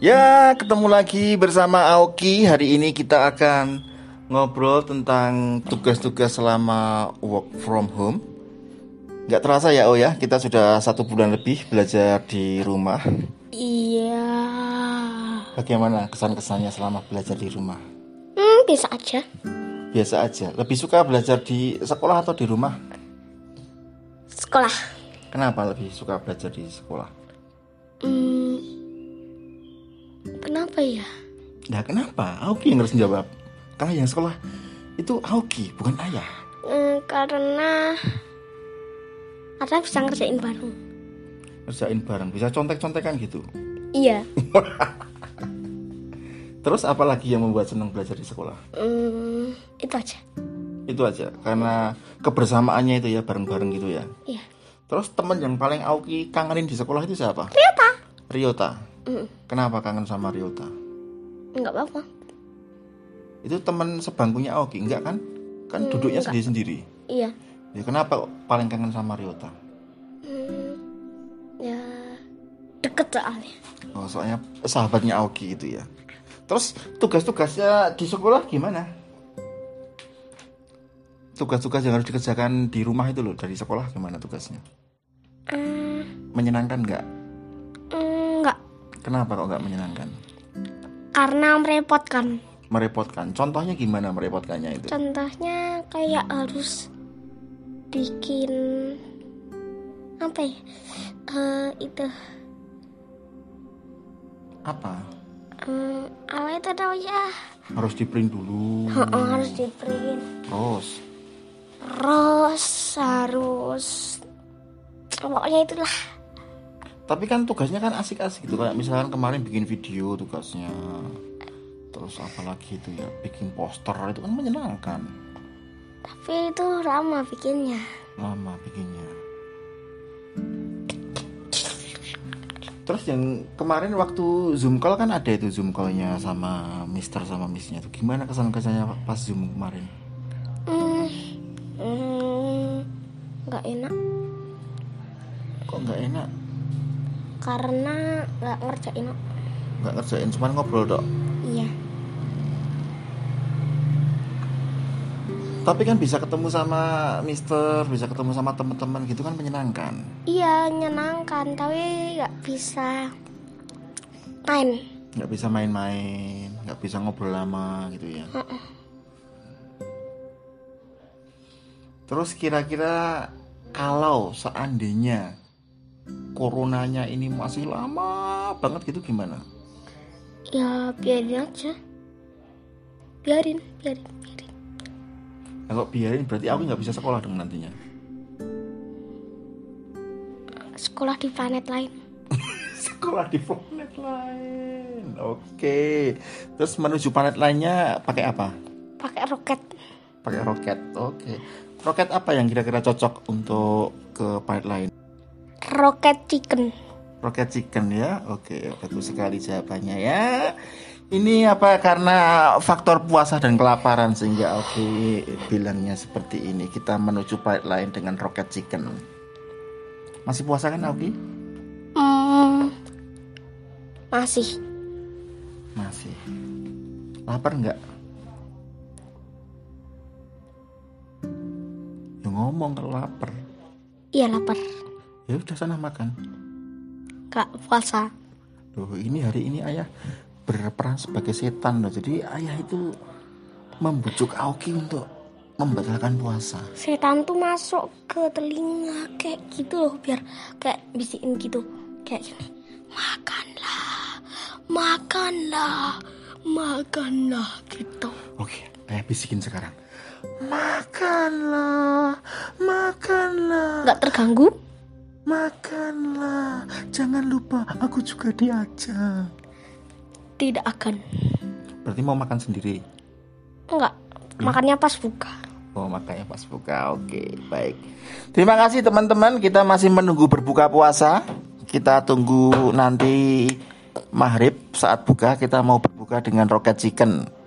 Ya, ketemu lagi bersama Aoki. Hari ini kita akan ngobrol tentang tugas-tugas selama work from home. Gak terasa ya, Oh ya, kita sudah satu bulan lebih belajar di rumah. Iya. Bagaimana kesan-kesannya selama belajar di rumah? Hmm, bisa aja. Biasa aja. Lebih suka belajar di sekolah atau di rumah? Sekolah. Kenapa lebih suka belajar di sekolah? Hmm, kenapa ya? Nah, kenapa? Aoki yang harus menjawab. Karena yang sekolah itu Aoki, bukan ayah. Hmm, karena karena bisa ngerjain bareng. Kerjain bareng, bisa contek-contekan gitu. Iya. Terus apa lagi yang membuat senang belajar di sekolah? Hmm, itu aja. Itu aja, karena kebersamaannya itu ya bareng-bareng gitu ya. Iya. Terus teman yang paling Aoki kangenin di sekolah itu siapa? Ternyata. Ryota. Hmm, Kenapa kangen sama Ryota? enggak apa-apa. Itu teman sebangkunya Aoki, enggak kan? Kan Hmm, duduknya sendiri-sendiri. Iya. Ya kenapa paling kangen sama Ryota? Hmm, ya deket soalnya. Oh, soalnya sahabatnya Aoki itu ya. Terus tugas-tugasnya di sekolah gimana? Tugas-tugas yang harus dikerjakan di rumah itu loh dari sekolah gimana tugasnya? Hmm, Menyenangkan nggak? Kenapa kok nggak menyenangkan? Karena merepotkan. Merepotkan. Contohnya gimana merepotkannya itu? Contohnya kayak harus bikin apa ya? Eh, itu Apa? Hmm, apa itu namanya? Harus di print dulu. Heeh, harus di print. Terus Terus harus pokoknya itulah. Tapi kan tugasnya kan asik-asik gitu kayak misalkan kemarin bikin video tugasnya. Terus apa lagi itu ya bikin poster itu kan menyenangkan. Tapi itu lama bikinnya. lama bikinnya. Terus yang kemarin waktu zoom call kan ada itu zoom callnya sama Mister sama Missnya itu gimana kesan kesannya pas zoom kemarin? Hmm, hmm, nggak enak Kok nggak enak? Karena nggak ngerjain. Nggak ngerjain cuma ngobrol dok. Iya. Tapi kan bisa ketemu sama Mister, bisa ketemu sama teman-teman gitu kan menyenangkan. Iya, menyenangkan, tapi nggak bisa main. Nggak bisa main-main, nggak bisa ngobrol lama gitu ya. Terus kira-kira kalau seandainya coronanya ini masih lama banget gitu gimana? Ya biarin aja. Biarin, biarin, biarin. Nah, kalau biarin berarti aku nggak bisa sekolah dong nantinya. Sekolah di planet lain. Sekolah di planet lain. Oke. Terus menuju planet lainnya pakai apa? Pakai roket. Pakai roket. Oke. Roket apa yang kira-kira cocok untuk ke planet lain? Roket chicken. Roket chicken ya. Oke, bagus sekali jawabannya ya. Ini apa karena faktor puasa dan kelaparan sehingga oke bilangnya seperti ini. Kita menuju planet lain dengan roket chicken. Masih puasa kan Auki? Hmm, masih. Masih. Lapar nggak? Ya ngomong kalau lapar. Iya lapar. Ya udah sana makan. Gak puasa. Loh, ini hari ini ayah berperan sebagai setan loh. Jadi ayah itu membujuk Aoki untuk membatalkan puasa. Setan tuh masuk ke telinga kayak gitu loh biar kayak bisikin gitu kayak gini. Makanlah, makanlah, makanlah gitu. Oke, ayah bisikin sekarang. Makanlah, makanlah, Nggak terganggu? Makanlah. Jangan lupa, aku juga diajak. Tidak akan. Berarti mau makan sendiri. Enggak. Makannya pas buka. Oh makanya pas buka Oke baik Terima kasih teman-teman Kita masih menunggu berbuka puasa Kita tunggu nanti Maghrib saat buka Kita mau berbuka dengan roket chicken